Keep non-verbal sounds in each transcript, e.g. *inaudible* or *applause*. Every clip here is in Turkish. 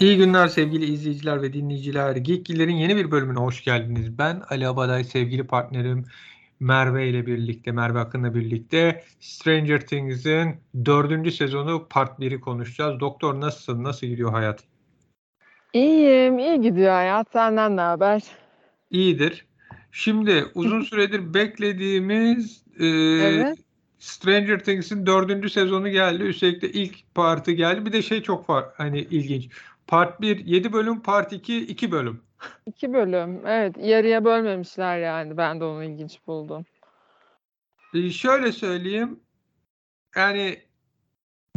İyi günler sevgili izleyiciler ve dinleyiciler. Geekgiller'in yeni bir bölümüne hoş geldiniz. Ben Ali Abaday, sevgili partnerim Merve ile birlikte, Merve Akın'la birlikte Stranger Things'in dördüncü sezonu part 1'i konuşacağız. Doktor nasılsın? Nasıl gidiyor hayat? İyiyim, iyi gidiyor hayat. Senden ne haber? İyidir. Şimdi uzun *laughs* süredir beklediğimiz e, Evet. Stranger Things'in dördüncü sezonu geldi. Üstelik de ilk partı geldi. Bir de şey çok var hani ilginç. Part 1 7 bölüm, part 2 2 bölüm. İki bölüm. Evet, yarıya bölmemişler yani. Ben de onu ilginç buldum. E, şöyle söyleyeyim. Yani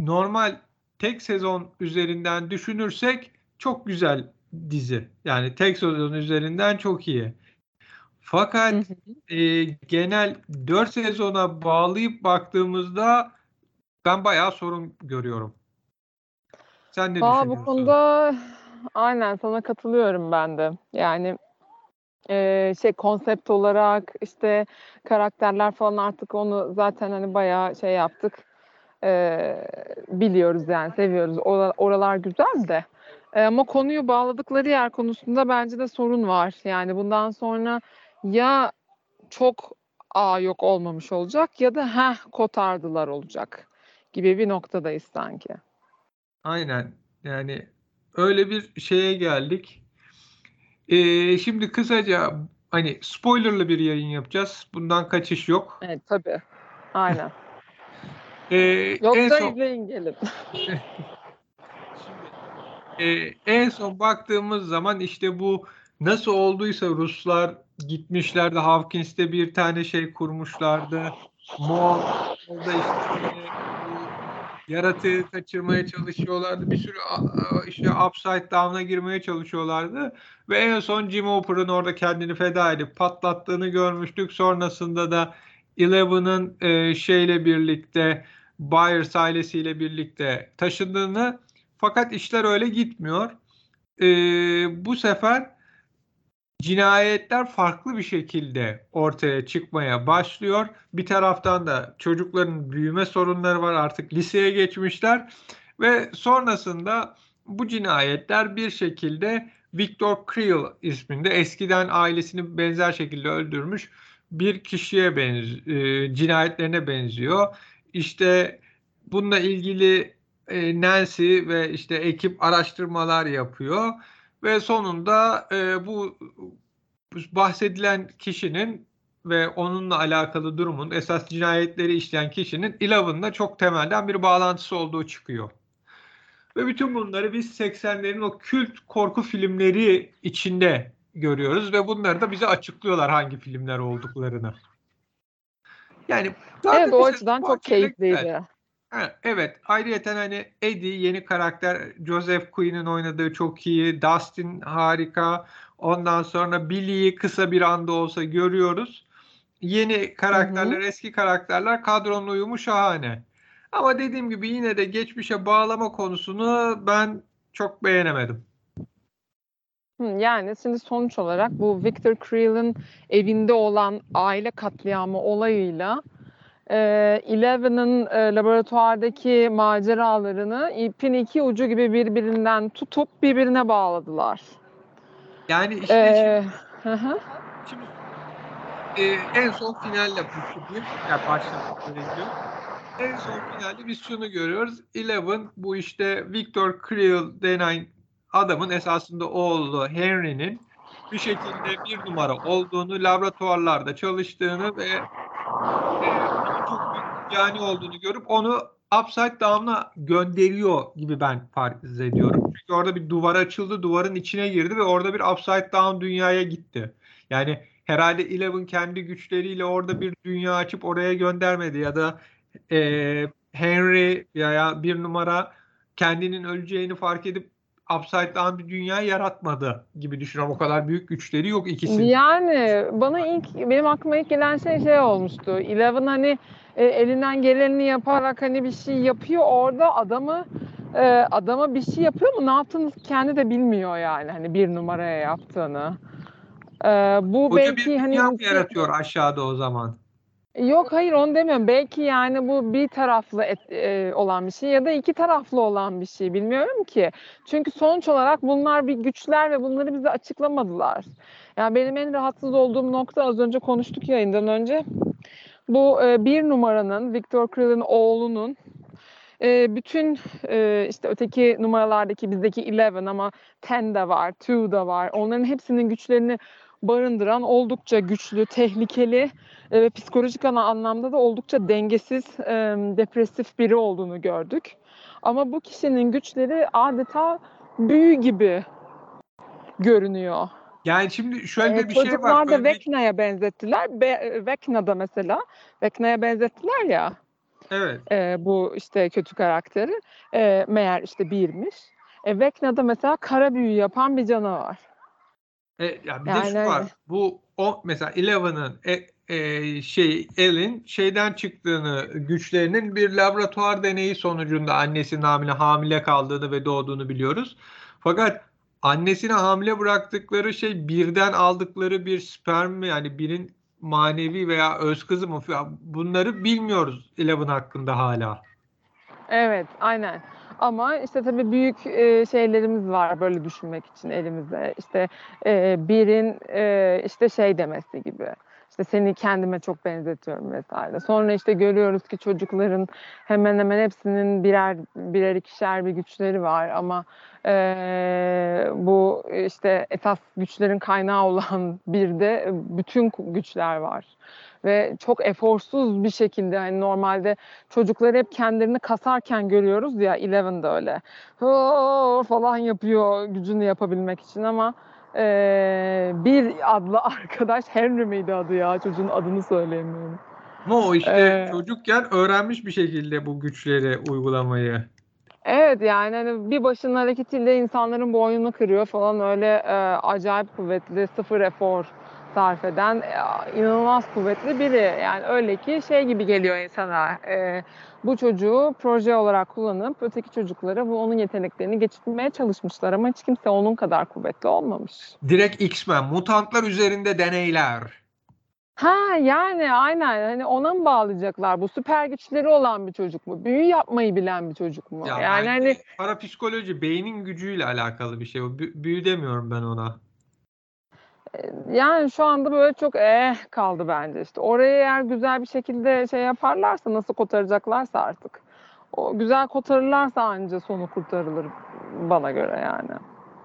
normal tek sezon üzerinden düşünürsek çok güzel dizi. Yani tek sezon üzerinden çok iyi. Fakat e, genel 4 sezona bağlayıp baktığımızda ben bayağı sorun görüyorum. Sen ne Aa, bu düşünüyorsun? konuda aynen sana katılıyorum ben de. Yani e, şey konsept olarak işte karakterler falan artık onu zaten hani bayağı şey yaptık. E, biliyoruz yani seviyoruz. Ora- oralar güzel de. E, ama konuyu bağladıkları yer konusunda bence de sorun var. Yani bundan sonra ya çok a yok olmamış olacak ya da heh kotardılar olacak gibi bir noktadayız sanki. Aynen. Yani öyle bir şeye geldik. E, şimdi kısaca hani spoilerlı bir yayın yapacağız. Bundan kaçış yok. Evet tabii. Aynen. *laughs* E, en Yoksa son izleyin gelin. *laughs* Şimdi, e, en son baktığımız zaman işte bu nasıl olduysa Ruslar gitmişlerdi Hawkins'te bir tane şey kurmuşlardı. Moğol orada işte yaratığı kaçırmaya çalışıyorlardı. Bir sürü işte Upside Down'a girmeye çalışıyorlardı. Ve en son Jim Hooper'ın orada kendini feda edip patlattığını görmüştük. Sonrasında da Eleven'ın e, şeyle birlikte Byers ailesiyle birlikte taşındığını fakat işler öyle gitmiyor. Ee, bu sefer cinayetler farklı bir şekilde ortaya çıkmaya başlıyor. Bir taraftan da çocukların büyüme sorunları var artık liseye geçmişler ve sonrasında bu cinayetler bir şekilde Victor Creel isminde eskiden ailesini benzer şekilde öldürmüş bir kişiye benziyor, cinayetlerine benziyor. İşte bununla ilgili e, Nancy ve işte ekip araştırmalar yapıyor ve sonunda e, bu bahsedilen kişinin ve onunla alakalı durumun esas cinayetleri işleyen kişinin Eleven'la çok temelden bir bağlantısı olduğu çıkıyor. Ve bütün bunları biz 80'lerin o kült korku filmleri içinde görüyoruz ve bunları da bize açıklıyorlar hangi filmler olduklarını. Yani Evet o açıdan çok keyifliydi. Evet. Ayrıyeten hani Eddie yeni karakter Joseph Quinn'in oynadığı çok iyi. Dustin harika. Ondan sonra Billy'yi kısa bir anda olsa görüyoruz. Yeni karakterler, hı. eski karakterler kadronun uyumu şahane. Ama dediğim gibi yine de geçmişe bağlama konusunu ben çok beğenemedim. Yani şimdi sonuç olarak bu Victor Creel'in evinde olan aile katliamı olayıyla e, Eleven'ın e, laboratuvardaki maceralarını ipin iki ucu gibi birbirinden tutup birbirine bağladılar. Yani işte E, şimdi, hı şimdi e, en son finalle başlayayım. Yani başlamak gerekiyor. En son finalde biz şunu görüyoruz. Eleven bu işte Victor Creel denen adamın esasında oğlu Henry'nin bir şekilde bir numara olduğunu, laboratuvarlarda çalıştığını ve e, cani olduğunu görüp onu Upside Down'a gönderiyor gibi ben farz ediyorum. Çünkü orada bir duvar açıldı, duvarın içine girdi ve orada bir Upside Down dünyaya gitti. Yani herhalde Eleven kendi güçleriyle orada bir dünya açıp oraya göndermedi ya da e, Henry veya bir numara kendinin öleceğini fark edip Upside Down bir dünya yaratmadı gibi düşünüyorum. O kadar büyük güçleri yok ikisinin. Yani bana ilk benim aklıma ilk gelen şey şey olmuştu. Eleven hani e, elinden geleni yaparak hani bir şey yapıyor orada adamı e, adama bir şey yapıyor mu ne yaptığını kendi de bilmiyor yani hani bir numaraya yaptığını. E, bu Koca belki bir hani ins- yaratıyor aşağıda o zaman? Yok hayır onu demiyorum. Belki yani bu bir taraflı et, e, olan bir şey ya da iki taraflı olan bir şey. Bilmiyorum ki. Çünkü sonuç olarak bunlar bir güçler ve bunları bize açıklamadılar. Yani benim en rahatsız olduğum nokta az önce konuştuk yayından önce. Bu e, bir numaranın Victor Krill'in oğlunun e, bütün e, işte öteki numaralardaki bizdeki 11 ama 10 de var, 2 da var. Onların hepsinin güçlerini barındıran oldukça güçlü, tehlikeli e, ve psikolojik anlamda da oldukça dengesiz, e, depresif biri olduğunu gördük. Ama bu kişinin güçleri adeta büyü gibi görünüyor. Yani şimdi şöyle Ee, bir şey var. Çocuklar da Vecna'ya benzettiler. Be, Vecna'da mesela, Vecna'ya benzettiler ya Evet. e, bu işte kötü karakteri. E, meğer işte birmiş. E, Vecna'da mesela kara büyü yapan bir canavar. E, ya bir de Yani şu öyle. var. Bu o mesela Eleven'ın e, e, şey Elin şeyden çıktığını güçlerinin bir laboratuvar deneyi sonucunda annesinin hamile hamile kaldığını ve doğduğunu biliyoruz. Fakat annesine hamile bıraktıkları şey birden aldıkları bir sperm mi yani birin manevi veya öz kızı mı bunları bilmiyoruz Eleven hakkında hala. Evet, aynen. Ama işte tabii büyük e, şeylerimiz var böyle düşünmek için elimizde. İşte e, birin e, işte şey demesi gibi. İşte seni kendime çok benzetiyorum vesaire. Sonra işte görüyoruz ki çocukların hemen hemen hepsinin birer birer ikişer bir güçleri var ama e, bu işte esas güçlerin kaynağı olan *laughs* bir de bütün güçler var. Ve çok eforsuz bir şekilde hani normalde çocukları hep kendilerini kasarken görüyoruz ya Eleven de öyle. Falan yapıyor gücünü yapabilmek için ama eee, bir adlı arkadaş Henry miydi adı ya çocuğun adını söyleyemiyorum. Ama o işte Ee, çocukken öğrenmiş bir şekilde bu güçleri uygulamayı. Evet yani hani bir başının hareketiyle insanların boynunu kırıyor falan öyle e, acayip kuvvetli sıfır efor sarf eden e, inanılmaz kuvvetli biri. Yani öyle ki şey gibi geliyor insana e, bu çocuğu proje olarak kullanıp öteki çocuklara bu onun yeteneklerini geçirmeye çalışmışlar ama hiç kimse onun kadar kuvvetli olmamış. Direkt X-Men, mutantlar üzerinde deneyler. Ha yani aynen hani ona mı bağlayacaklar bu süper güçleri olan bir çocuk mu? Büyü yapmayı bilen bir çocuk mu? Ya yani hani parapsikoloji, beynin gücüyle alakalı bir şey. Büyü demiyorum ben ona. Yani şu anda böyle çok eh kaldı bence işte. Orayı eğer güzel bir şekilde şey yaparlarsa nasıl kotaracaklarsa artık. O güzel kotarırlarsa anca sonu kurtarılır bana göre yani.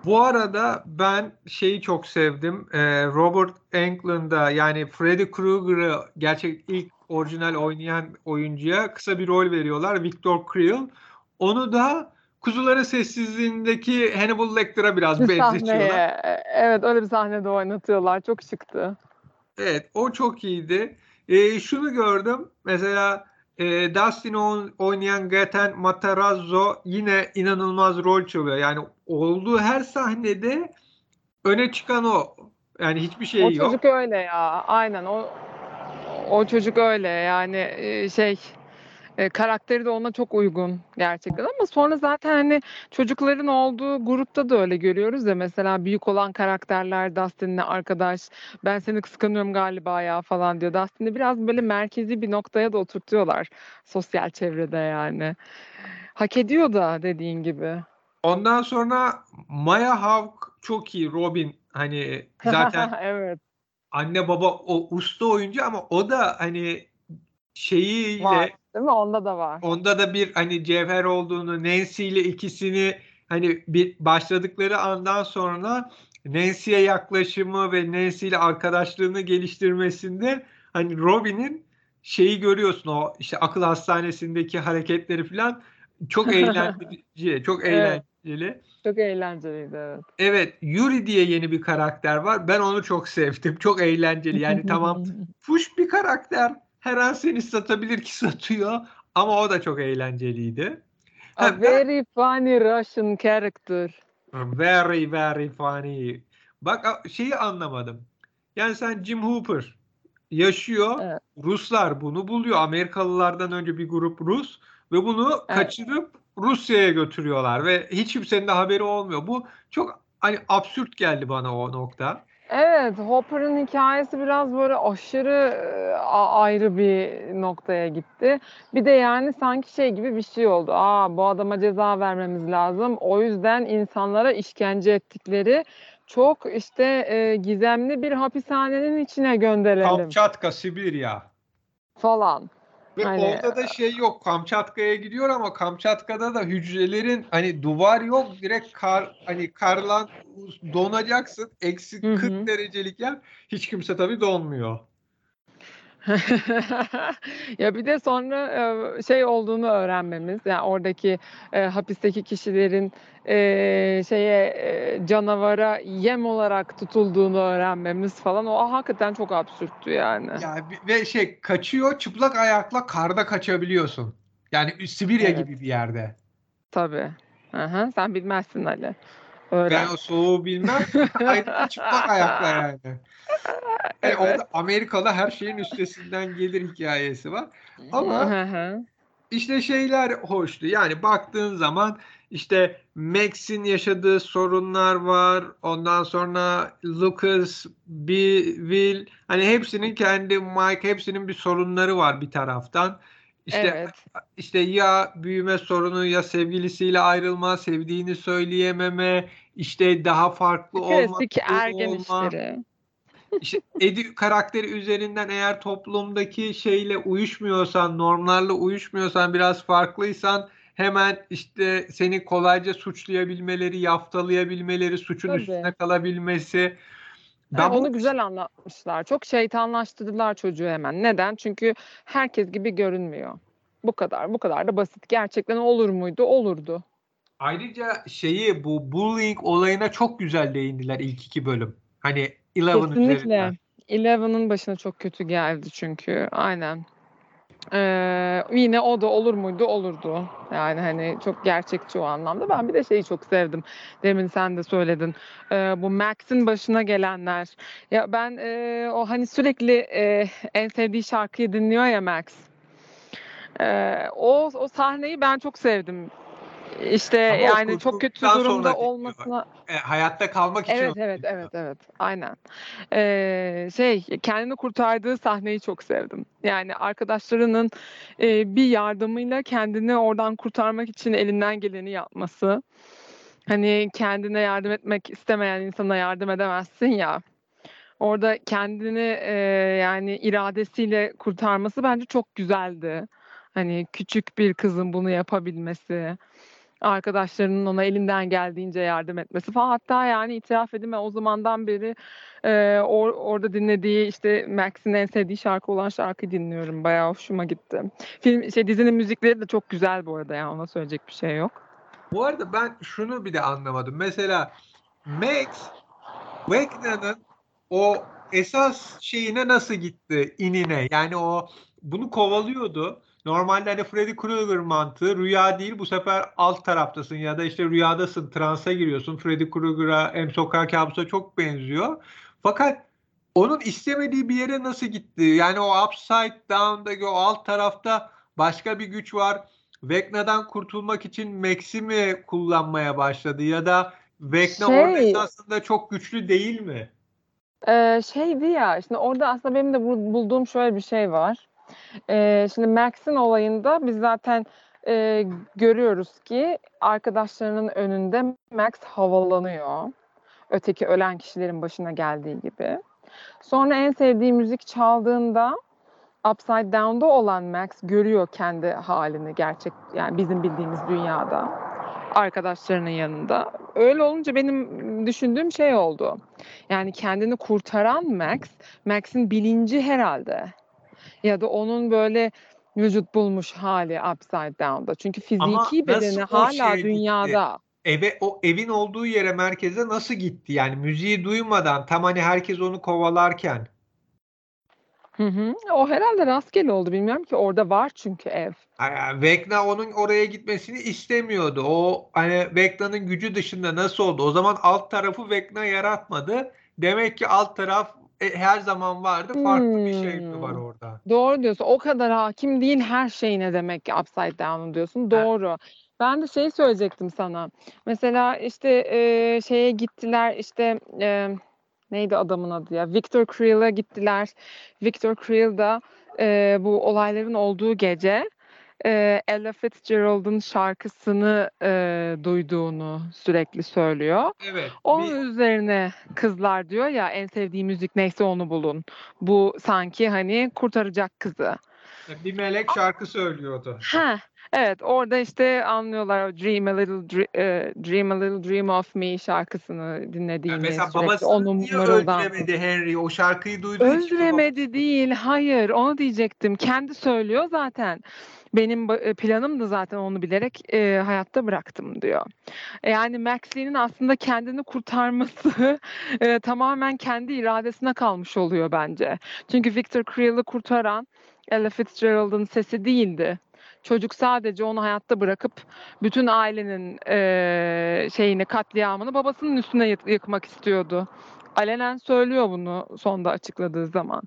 Bu arada ben şeyi çok sevdim. Robert Englund'a yani Freddy Krueger'ı gerçek ilk orijinal oynayan oyuncuya kısa bir rol veriyorlar. Victor Creel. Onu da Kuzuların Sessizliğindeki Hannibal Lecter'a biraz Bir benzetiyorlar. sahneye, e, evet öyle bir sahnede oynatıyorlar. Çok şıktı. Evet, o çok iyiydi. Ee, şunu gördüm. Mesela e, Dustin oyn- oynayan Gaten Matarazzo yine inanılmaz rol çalıyor. Yani olduğu her sahnede öne çıkan o. Yani hiçbir şey O yok. çocuk öyle ya. Aynen o o çocuk öyle yani e, şey e, karakteri de ona çok uygun gerçekten ama sonra zaten hani çocukların olduğu grupta da öyle görüyoruz ya mesela büyük olan karakterler Dustin'le arkadaş ben seni kıskanıyorum galiba ya falan diyor. Dustin'i biraz böyle merkezi bir noktaya da oturtuyorlar sosyal çevrede yani. Hak ediyor da dediğin gibi. Ondan sonra Maya Hawke çok iyi. Robin hani zaten *laughs* evet anne baba o usta oyuncu ama o da hani şeyiyle var değil mi? Onda da var. onda da bir hani cevher olduğunu Nancy ile ikisini hani bir başladıkları andan sonra Nancy'ye yaklaşımı ve Nancy ile arkadaşlığını geliştirmesinde hani Robin'in şeyi görüyorsun o işte akıl hastanesindeki hareketleri falan çok *laughs* eğlenceli, çok Evet. eğlenceli. Çok eğlenceliydi evet. Evet, Yuri diye yeni bir karakter var. Ben onu çok sevdim. Çok eğlenceli. Yani tamam *laughs* fuş bir karakter. Her an seni satabilir ki *laughs* satıyor. Ama o da çok eğlenceliydi. A Ha, very funny Russian character. Very very funny. Bak şeyi anlamadım. Yani sen Jim Hooper yaşıyor. Evet. Ruslar bunu buluyor. Amerikalılardan önce bir grup Rus ve bunu Evet. kaçırıp Rusya'ya götürüyorlar ve hiç kimsenin de haberi olmuyor. Bu çok hani absürt geldi bana o nokta. Evet, Hopper'ın hikayesi biraz böyle aşırı e, ayrı bir noktaya gitti. Bir de yani sanki şey gibi bir şey oldu. Aa, bu adama ceza vermemiz lazım. O yüzden insanlara işkence ettikleri çok işte e, gizemli bir hapishanenin içine gönderelim Kamçatka, Sibirya. falan. Ve Hani- orada da şey yok. Kamçatka'ya gidiyor ama Kamçatka'da da hücrelerin hani duvar yok. Direkt kar hani karlan donacaksın. Eksi Hı hı. 40 derecelik yer. Hiç kimse tabii donmuyor. *laughs* Ya bir de sonra e, şey olduğunu öğrenmemiz, yani oradaki e, hapisteki kişilerin e, şeye e, canavara yem olarak tutulduğunu öğrenmemiz falan o hakikaten çok absürttü yani. Ya ve şey kaçıyor çıplak ayakla karda kaçabiliyorsun. Yani Sibirya Evet. gibi bir yerde. Tabii. Aha, sen bilmezsin Ali. Öğren. Ben o soğuğu bilmem. Ayrıca çıplak ayakla yani. *laughs* Yani Evet. orada Amerikalı her şeyin üstesinden gelir hikayesi var. Ama. İşte şeyler hoştu. Yani baktığın zaman işte Max'in yaşadığı sorunlar var. Ondan sonra Lucas, Bill, Will hani hepsinin kendi Mike hepsinin bir sorunları var bir taraftan. İşte Evet. işte ya büyüme sorunu ya sevgilisiyle ayrılma, sevdiğini söyleyememe, işte daha farklı olma, ergen olma. işleri. İşte Eddie karakteri üzerinden eğer toplumdaki şeyle uyuşmuyorsan, normlarla uyuşmuyorsan, biraz farklıysan hemen işte seni kolayca suçlayabilmeleri, yaftalayabilmeleri, suçun Tabii. üstüne kalabilmesi. Ben Yani bu onu güzel anlatmışlar. Çok şeytanlaştırdılar çocuğu hemen. Neden? Çünkü herkes gibi görünmüyor. Bu kadar. Bu kadar da basit. Gerçekten olur muydu? Olurdu. Ayrıca şeyi bu bullying olayına çok güzel değindiler ilk iki bölüm. Hani Eleven Kesinlikle. üzerinden. Eleven'ın başına çok kötü geldi çünkü. Aynen. Ee, yine o da olur muydu? Olurdu. Yani hani çok gerçekçi o anlamda. Ben bir de şeyi çok sevdim. Demin sen de söyledin. Ee, bu Max'in başına gelenler. Ya ben e, o hani sürekli e, en sevdiği şarkıyı dinliyor ya Max. Ee, o o sahneyi ben çok sevdim. İşte Ama yani çok kötü durumda olmasına E, hayatta kalmak için Evet evet evet evet aynen. Ee, şey kendini kurtardığı sahneyi çok sevdim. Yani arkadaşlarının e, bir yardımıyla kendini oradan kurtarmak için elinden geleni yapması. Hani kendine yardım etmek istemeyen insana yardım edemezsin ya. Orada kendini e, yani iradesiyle kurtarması bence çok güzeldi. Hani küçük bir kızın bunu yapabilmesi arkadaşlarının ona elinden geldiğince yardım etmesi falan. Hatta yani itiraf edeyim ben o zamandan beri e, or- orada dinlediği işte Max'in en sevdiği şarkı olan şarkıyı dinliyorum. Bayağı hoşuma gitti. Film şey dizinin müzikleri de çok güzel bu arada yani ona söyleyecek bir şey yok. Bu arada ben şunu bir de anlamadım. Mesela Max Wegna'nın o esas şeyine nasıl gitti inine? Yani o bunu kovalıyordu. Normalde hani Freddy Krueger mantığı rüya değil bu sefer alt taraftasın ya da işte rüyadasın transa giriyorsun. Freddy Krueger'a hem sokak kabusa çok benziyor. Fakat onun istemediği bir yere nasıl gitti? Yani o upside down'daki o alt tarafta başka bir güç var. Vecna'dan kurtulmak için Max'i mi kullanmaya başladı ya da Vecna orada Şey- esasında çok güçlü değil mi? Ee, şeydi ya şimdi orada aslında benim de bu- bulduğum şöyle bir şey var. Ee, şimdi Max'in olayında biz zaten e, görüyoruz ki arkadaşlarının önünde Max havalanıyor. Öteki ölen kişilerin başına geldiği gibi. Sonra en sevdiği müzik çaldığında Upside Down'da olan Max görüyor kendi halini gerçek yani bizim bildiğimiz dünyada arkadaşlarının yanında. Öyle olunca benim düşündüğüm şey oldu. Yani kendini kurtaran Max, Max'in bilinci herhalde. Ya da onun böyle vücut bulmuş hali Upside Down'da. Çünkü fiziki bedeni hala şeye gitti? dünyada. Eve o evin olduğu yere merkeze nasıl gitti? Yani müziği duymadan tam hani herkes onu kovalarken. Hı hı. O herhalde rastgele oldu. Bilmiyorum ki orada var çünkü ev. Yani Vecna onun oraya gitmesini istemiyordu. O hani Vecna'nın gücü dışında nasıl oldu? O zaman alt tarafı Vecna yaratmadı. Demek ki alt taraf e, her zaman vardı. Farklı bir şey mi var Hmm. orada? Doğru diyorsun. O kadar hakim değil her şeyine demek ki upside down diyorsun. Doğru. Ben de şey söyleyecektim sana. Mesela işte e, şeye gittiler işte e, neydi adamın adı ya? Victor Creel'a gittiler. Victor Creel da e, bu olayların olduğu gece e, Ella Fitzgerald'ın şarkısını e, duyduğunu sürekli söylüyor. Evet. Onun bir- üzerine kızlar diyor ya en sevdiği müzik neyse onu bulun. Bu sanki hani kurtaracak kızı. bir melek şarkı söylüyordu. Ha, evet orada işte anlıyorlar Dream a Little e, Dream a Little Dream of Me şarkısını dinlediğini Yani mesela babasını onu niye mırıldan. öldüremedi Henry? O şarkıyı duyduğu için Öldüremedi değil, hayır onu diyecektim. Kendi söylüyor zaten. Benim e, planım da zaten onu bilerek e, hayatta bıraktım diyor. Yani Maxine'in aslında kendini kurtarması *laughs* e, tamamen kendi iradesine kalmış oluyor bence. Çünkü Victor Creel'i kurtaran Ella Fitzgerald'ın sesi değildi. Çocuk sadece onu hayatta bırakıp bütün ailenin e, şeyini katliamını babasının üstüne yık- yıkmak istiyordu. Alenen söylüyor bunu sonda açıkladığı zaman.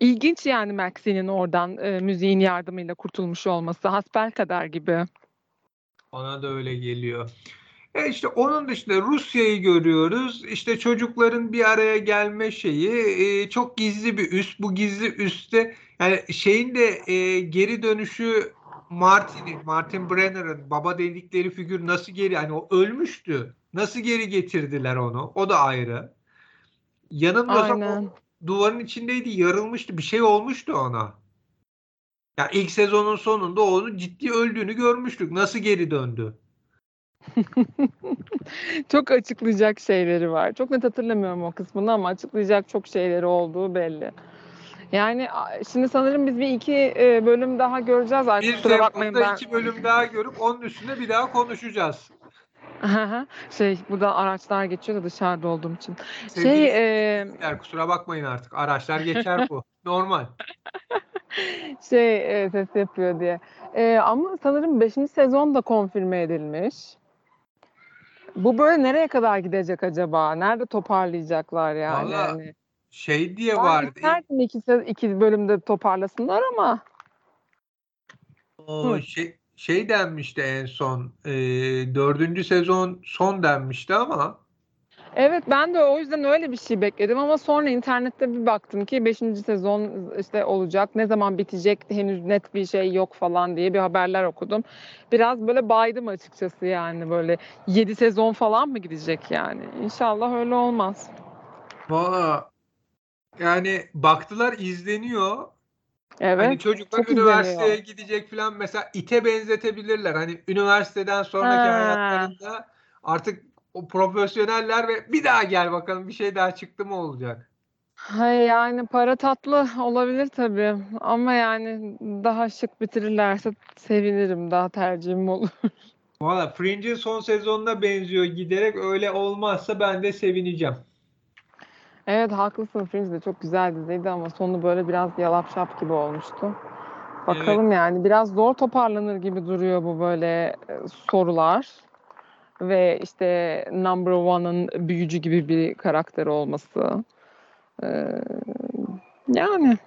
İlginç yani Maxine'in oradan e, müziğin yardımıyla kurtulmuş olması. Hasbelkader gibi. Bana da öyle geliyor. E işte onun dışında Rusya'yı görüyoruz. İşte çocukların bir araya gelme şeyi e, çok gizli bir üs. Bu gizli üste yani şeyin de e, geri dönüşü Martin'in, Martin Brenner'ın baba dedikleri figür nasıl geri hani o ölmüştü. Nasıl geri getirdiler onu? O da ayrı. O Aynen. duvarın içindeydi, yarılmıştı. Bir şey olmuştu ona. Ya ilk sezonun sonunda onun ciddi öldüğünü görmüştük. Nasıl geri döndü? *laughs* çok açıklayacak şeyleri var. Çok net hatırlamıyorum o kısmını ama açıklayacak çok şeyleri olduğu belli. Yani şimdi sanırım biz bir iki e, bölüm daha göreceğiz. Ay, Bir kusura bakmayın ben. iki bölüm daha görüp onun üstüne bir daha konuşacağız. şey burada araçlar geçiyor da dışarıda olduğum için. Sevgili Şey e, kusura bakmayın artık. Araçlar geçer bu. *laughs* Normal. şey e, ses yapıyor diye. E, ama sanırım 5. sezon da konfirme edilmiş. Bu böyle nereye kadar gidecek acaba? Nerede toparlayacaklar yani? Vallahi Hani Şey diye Ben vardı. isterdim iki, iki bölümde toparlasınlar ama O Hı. şey, şey denmişti en son. E, dördüncü sezon son denmişti ama evet ben de o yüzden öyle bir şey bekledim ama sonra internette bir baktım ki 5. sezon işte olacak. Ne zaman bitecek henüz net bir şey yok falan diye bir haberler okudum. Biraz böyle baydım açıkçası yani böyle 7 sezon falan mı gidecek yani? İnşallah öyle olmaz. valla yani baktılar izleniyor. Evet. Hani çocuklar üniversiteye izleniyor. gidecek falan mesela ite benzetebilirler. Hani üniversiteden sonraki Ha. hayatlarında artık o profesyoneller ve bir daha gel bakalım bir şey daha çıktı mı olacak. Hay yani para tatlı olabilir tabii ama yani daha şık bitirirlerse sevinirim. Daha tercihim olur. *laughs* Valla Fringe'in son sezonuna benziyor giderek öyle olmazsa ben de sevineceğim. Evet haklısın Fringe de çok güzel diziydi ama sonu böyle biraz yalap şap gibi olmuştu. Bakalım yani biraz zor toparlanır gibi duruyor bu böyle e, sorular. Ve işte Number One'ın büyücü gibi bir karakteri olması. Ee, yani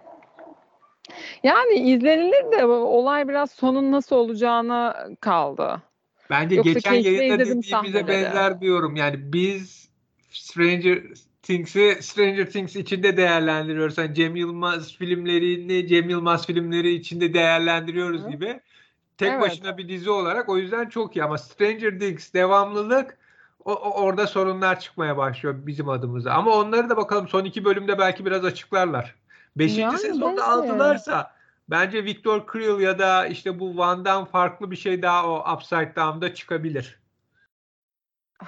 yani izlenilir de olay biraz sonun nasıl olacağına kaldı. Bence Yoksa geçen yayında dediğimize benzer diyorum. Yani biz Stranger Things'i Stranger Things içinde değerlendiriyoruz. Hani Cem Yılmaz filmlerini Cem Yılmaz filmleri içinde değerlendiriyoruz Hı. gibi. Tek Evet. başına bir dizi olarak o yüzden çok iyi ama Stranger Things devamlılık o, o- orada sorunlar çıkmaya başlıyor bizim adımıza. Ama onları da bakalım son iki bölümde belki biraz açıklarlar. Beşinci Yani sezonda aldılarsa bence Victor Creel ya da işte bu Van'dan farklı bir şey daha o Upside Down'da çıkabilir.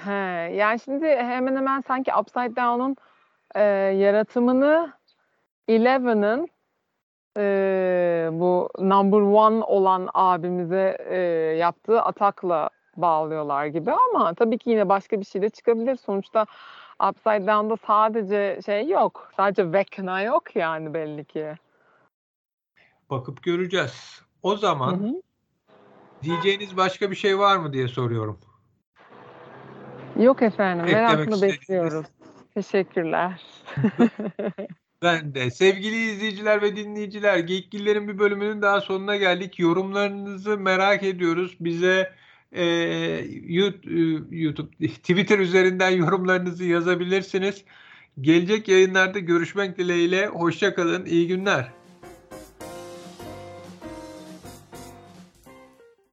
He, yani şimdi hemen hemen sanki Upside Down'un e, yaratımını Eleven'ın e, bu number one olan abimize e, yaptığı atakla bağlıyorlar gibi ama tabii ki yine başka bir şey de çıkabilir. Sonuçta Upside Down'da sadece şey yok. Sadece Vecna yok yani belli ki. Bakıp göreceğiz. O Hı zaman hı. diyeceğiniz başka bir şey var mı diye soruyorum. Yok efendim. Eklemek Merakla bekliyoruz. Teşekkürler. *laughs* Ben de. Sevgili izleyiciler ve dinleyiciler, Geekgiller'in bir bölümünün daha sonuna geldik. Yorumlarınızı merak ediyoruz. Bize e, YouTube, YouTube, *laughs* Twitter üzerinden yorumlarınızı yazabilirsiniz. Gelecek yayınlarda görüşmek dileğiyle. Hoşça kalın. İyi günler.